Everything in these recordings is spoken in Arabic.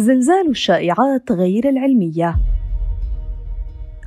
زلزال الشائعات غير العلمية.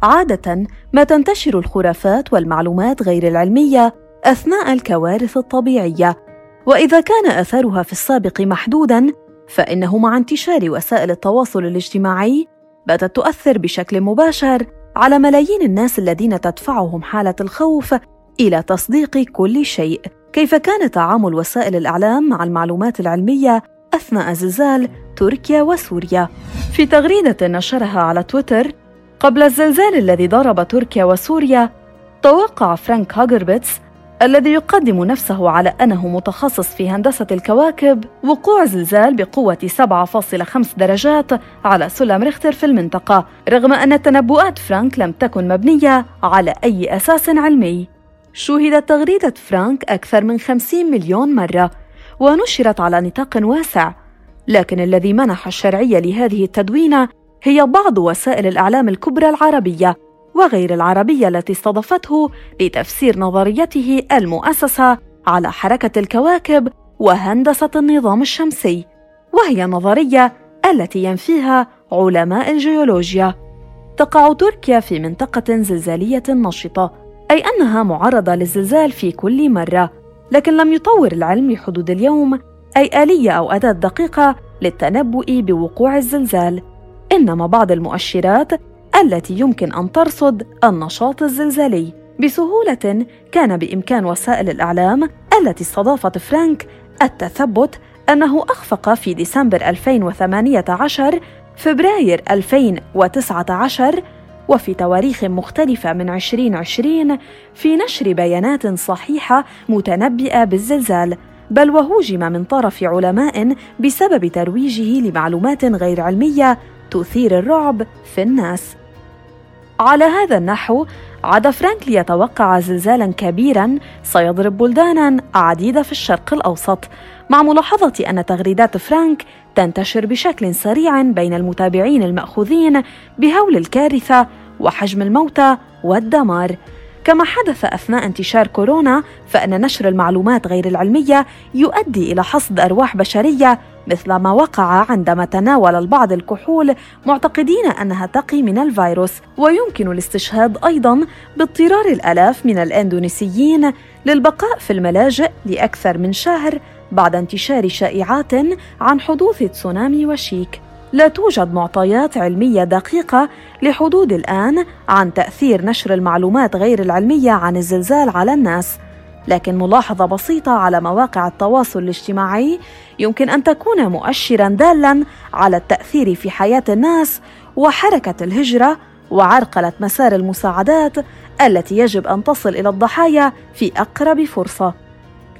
عادة ما تنتشر الخرافات والمعلومات غير العلمية أثناء الكوارث الطبيعية وإذا كان اثرها في السابق محدودا فإنه مع انتشار وسائل التواصل الاجتماعي باتت تؤثر بشكل مباشر على ملايين الناس الذين تدفعهم حالة الخوف إلى تصديق كل شيء. كيف كان تعامل وسائل الإعلام مع المعلومات العلمية أثناء زلزال تركيا وسوريا. في تغريدة نشرها على تويتر قبل الزلزال الذي ضرب تركيا وسوريا توقع فرانك هاجربيتس الذي يقدم نفسه على أنه متخصص في هندسة الكواكب وقوع زلزال بقوة 7.5 درجات على سلم ريختر في المنطقة رغم أن تنبؤات فرانك لم تكن مبنية على أي أساس علمي. شوهدت تغريدة فرانك أكثر من 50 مليون مرة. ونشرت على نطاق واسع. لكن الذي منح الشرعية لهذه التدوينة هي بعض وسائل الإعلام الكبرى العربية وغير العربية التي استضافته لتفسير نظريته المؤسسة على حركة الكواكب وهندسة النظام الشمسي وهي نظرية التي ينفيها علماء الجيولوجيا. تقع تركيا في منطقة زلزالية نشطة أي أنها معرضة للزلزال في كل مرة. لكن لم يطور العلم لحدود اليوم أي آلية أو أداة دقيقة للتنبؤ بوقوع الزلزال. إنما بعض المؤشرات التي يمكن أن ترصد النشاط الزلزالي بسهولة كان بإمكان وسائل الإعلام التي استضافت فرانك التثبت أنه أخفق في ديسمبر 2018 فبراير 2019 وفي تواريخ مختلفة من 2020 في نشر بيانات صحيحة متنبئة بالزلزال بل وهوجم من طرف علماء بسبب ترويجه لمعلومات غير علمية تثير الرعب في الناس. على هذا النحو عاد فرانك ليتوقع زلزالا كبيرا سيضرب بلدانا عديدة في الشرق الأوسط مع ملاحظة أن تغريدات فرانك تنتشر بشكل سريع بين المتابعين المأخوذين بهول الكارثة وحجم الموتى والدمار. كما حدث أثناء انتشار كورونا فإن نشر المعلومات غير العلمية يؤدي إلى حصد أرواح بشرية مثل ما وقع عندما تناول البعض الكحول معتقدين أنها تقي من الفيروس. ويمكن الاستشهاد أيضا باضطرار الآلاف من الإندونيسيين للبقاء في الملاجئ لأكثر من شهر بعد انتشار شائعات عن حدوث تسونامي وشيك. لا توجد معطيات علمية دقيقة لحدود الآن عن تأثير نشر المعلومات غير العلمية عن الزلزال على الناس. لكن ملاحظة بسيطة على مواقع التواصل الاجتماعي يمكن أن تكون مؤشرا دالا على التأثير في حياة الناس وحركة الهجرة وعرقلة مسار المساعدات التي يجب أن تصل إلى الضحايا في أقرب فرصة.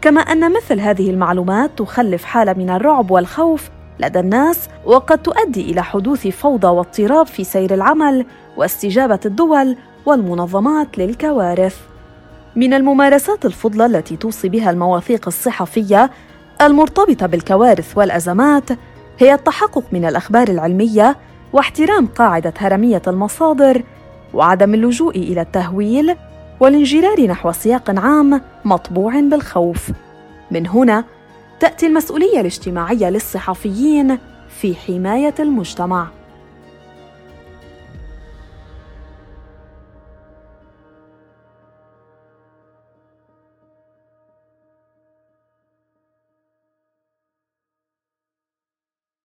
كما أن مثل هذه المعلومات تخلف حالة من الرعب والخوف لدى الناس وقد تؤدي إلى حدوث فوضى واضطراب في سير العمل واستجابة الدول والمنظمات للكوارث. من الممارسات الفضلى التي توصي بها المواثيق الصحفية المرتبطة بالكوارث والأزمات هي التحقق من الأخبار العلمية واحترام قاعدة هرمية المصادر وعدم اللجوء إلى التهويل والانجرار نحو سياق عام مطبوع بالخوف. من هنا تأتي المسؤولية الاجتماعية للصحفيين في حماية المجتمع.